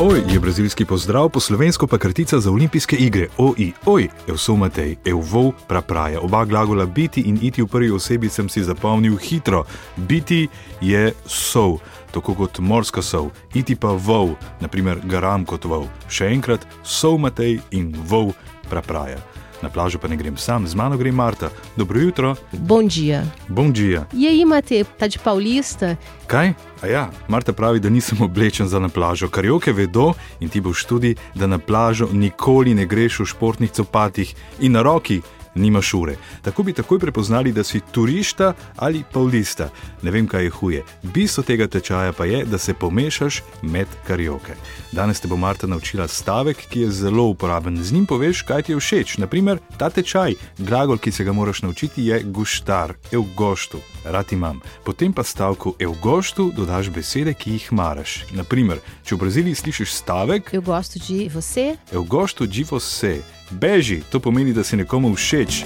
Oj, je brazilski pozdrav, po slovensko pa kratica za olimpijske igre. Oj, oj, evso Matej, evvov prapraja. Oba glagola biti in iti v prvi osebi sem si zapomnil hitro. Biti je sov, tako kot morska sov, iti pa vov, naprimer garam kot vov. Še enkrat, sov Matej in vov prapraja. Na plažo pa ne grem sam, z mano gre Marta. Dobro jutro. Bom dia. Bom dia. E aí, Mate, tá de paulista? Kaj? A ja, Marta pravi, da nisem oblečen za na plažo. Karjoke vedo in ti boš tudi, da na plažo nikoli ne greš v športnih copatih in na roki nimaš ure. Tako bi takoj prepoznali, da si turista ali paulista. Ne vem, kaj je huje. Bistvo tega tečaja pa je, da se pomešaš med karjoke. Danes te bo Marta naučila stavek, ki je zelo uporaben. Z njim poveš, kaj ti je všeč. Naprimer, ta tečaj, glagol, ki se ga moraš naučiti, je guštar, evgoštu, rad imam. Potem pa stavku evgoštu dodaš besede, ki jih maraš. Naprimer, če v Braziliji slišiš stavek, Eu gosto de você. evgoštu živo se, beži, to pomeni, da si nekomu všeč.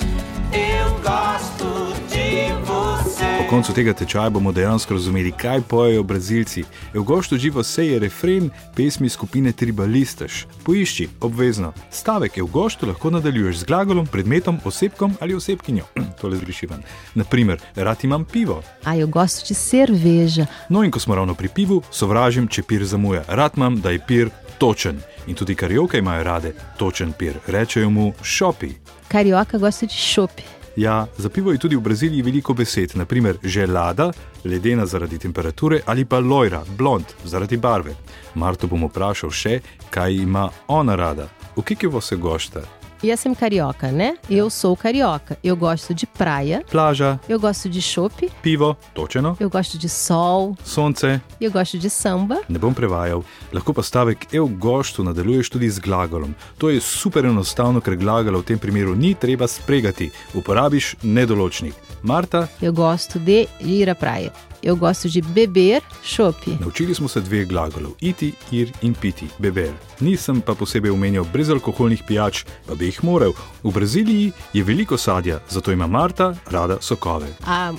Koncu tega tečaja bomo dejansko razumeli, kaj pojejo Brazilci. V goštu živo se je refren pesmi skupine Tribalistas. Poišči, obvezno. Stavek je v goštu lahko nadaljuješ z glagolom, predmetom, osebkom ali osebkinjo. Tole zbriši ven. Naprimer, rad imam pivo. Ah, eu gosto de cerveja. No in ko smo ravno pri pivu, sovražim, če pir zamuja. Rad imam, da je pir točen. In tudi karioke imajo rade točen pir. Rečejo mu šopi. Carioca gosta de chopp. Ja, za pivo je tudi v Braziliji veliko besed, naprimer želada, ledena zaradi temperature, ali pa lojra, blond, zaradi barve. Marto bom vprašal še, kaj ima ona rada. V Kikivo se gošta? E sem carioca, né? Eu sou carioca. Eu gosto de praia. Plaža, Eu gosto de chopp. pivo, točeno, Eu gosto de sol. sonce. Eu gosto de samba. Ne bom prevajal, lahko pa stavek e v goštu nadaljuješ tudi z glagolom. To je super enostavno, ker glagola v tem primeru ni treba spregati. Uporabiš nedoločnik. Marta, Eu gosto de ir à praia. Eu gosto de beber chopp. Naučili smo se dveh glagolov: iti, ir in piti, beber. Nisem pa posebej omenjal brezalkoholnih pijač, pa bi jih moral. V Braziliji je veliko sadja, zato ima Marta rada sokove. Ah,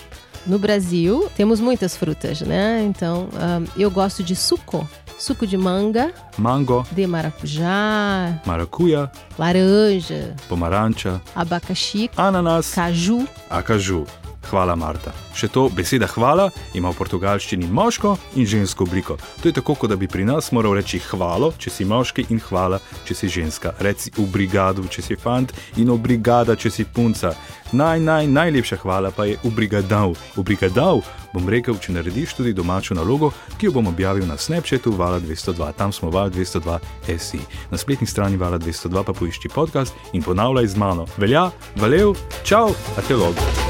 no Brasil temos muitas frutas, né? Então, ah, eu gosto de suco. Suco de manga, Mango, de maracujá, marakuja, laranja, pomaranča, abacaxi, ananas, caju. akažu. Hvala, Marta. Še to beseda hvala ima v portugalščini moško in žensko obliko. To je tako, kot da bi pri nas moral reči hvalo, če si moški, in hvala, če si ženska. Reci v brigadu, če si fant, in v brigada, če si punca. Naj, naj, najlepša hvala pa je v brigadav. V brigadav bom rekel, če narediš tudi domačo nalogo, ki jo bom objavil na Snapchatu Vala 202. Tam smo Val 202 SI. Na spletni strani Vala 202 pa poišči podcast in ponavljaj z mano. Velja, valel, čau, a te logo.